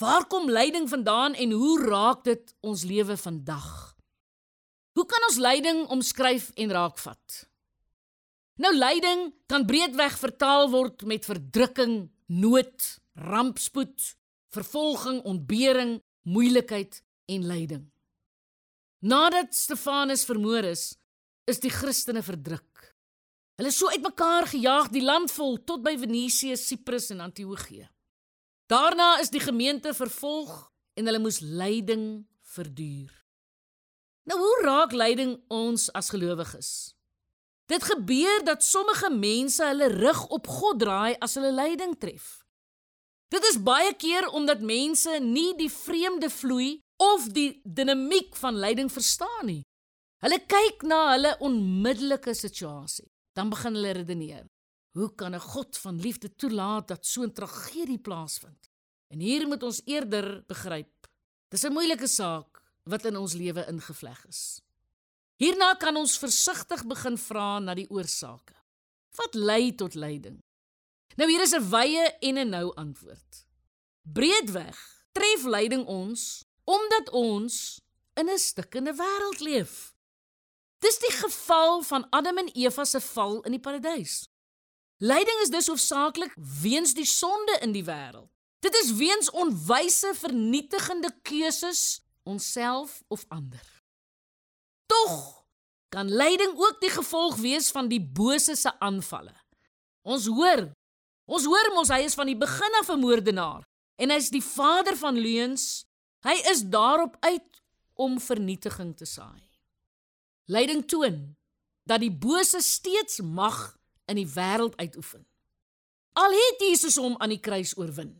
Waar kom lyding vandaan en hoe raak dit ons lewe vandag? Hoe kan ons lyding omskryf en raakvat? Nou lyding kan breedweg vertaal word met verdrukking, nood, rampspoed, vervolging, ontbering, moeilikheid en lyding. Nadat Stefanus vermoor is, is die Christene verdruk. Hulle is so uitmekaar gejaag die land vol tot by Venesië, Siprus en Antiochië. Daarna is die gemeente vervolg en hulle moes lyding verduur. Nou hoe raak lyding ons as gelowiges? Dit gebeur dat sommige mense hulle rug op God draai as hulle lyding tref. Dit is baie keer omdat mense nie die vreemde vloei of die dinamiek van lyding verstaan nie. Hulle kyk na hulle onmiddellike situasie, dan begin hulle redeneer. Hoe kan 'n God van liefde toelaat dat so 'n tragedie plaasvind? En hier moet ons eerder begryp. Dis 'n moeilike saak wat in ons lewe ingevleg is. Hierna kan ons versigtig begin vra na die oorsake. Wat lei tot lyding? Nou hier is 'n wye en 'n nou antwoord. Breedweg tref lyding ons omdat ons in 'n stikkende wêreld leef. Dis die geval van Adam en Eva se val in die paradys. Lyding is dus hoofsaaklik weens die sonde in die wêreld. Dit is weens onwyse vernietigende keuses onsself of ander. Tog kan lyding ook die gevolg wees van die bose se aanvalle. Ons hoor, ons hoor mos hy is van die begin af 'n moordenaar en hy's die vader van leuns Hy is daarop uit om vernietiging te saai. Lyding toon dat die bose steeds mag in die wêreld uitoefen. Al het Jesus hom aan die kruis oorwin.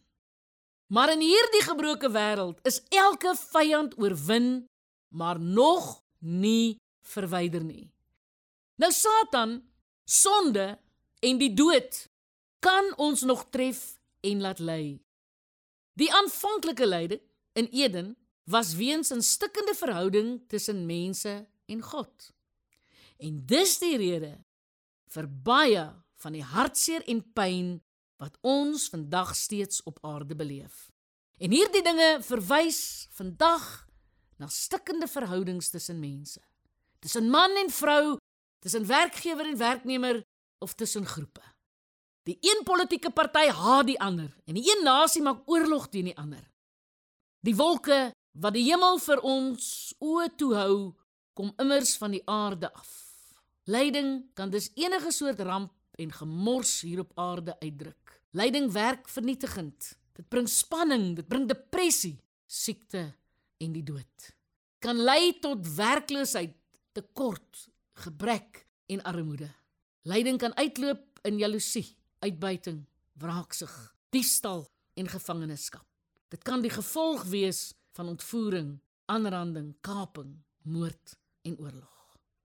Maar in hierdie gebroke wêreld is elke vyand oorwin, maar nog nie verwyder nie. Nou Satan, sonde en die dood kan ons nog tref en laat lei. Die aanvanklike lyding in Eden was weens 'n stikkende verhouding tussen mense en God. En dis die rede vir baie van die hartseer en pyn wat ons vandag steeds op aarde beleef. En hierdie dinge verwys vandag na stikkende verhoudings tussen mense. Tussen man en vrou, tussen werkgewer en werknemer of tussen groepe. Die een politieke party haat die ander en die een nasie maak oorlog teen die ander. Die wolke wat die hemel vir ons oë toe hou, kom immers van die aarde af. Lyding kan dus enige soort ramp en gemors hier op aarde uitdruk. Lyding werk vernietigend. Dit bring spanning, dit bring depressie, siekte en die dood. Kan lei tot werkloosheid, tekort, gebrek en armoede. Lyding kan uitloop in jaloesie, uitbuiting, wraaksug, diefstal en gevangenskap. Dit kan die gevolg wees van ontvoering, aanranding, kaping, moord en oorlog.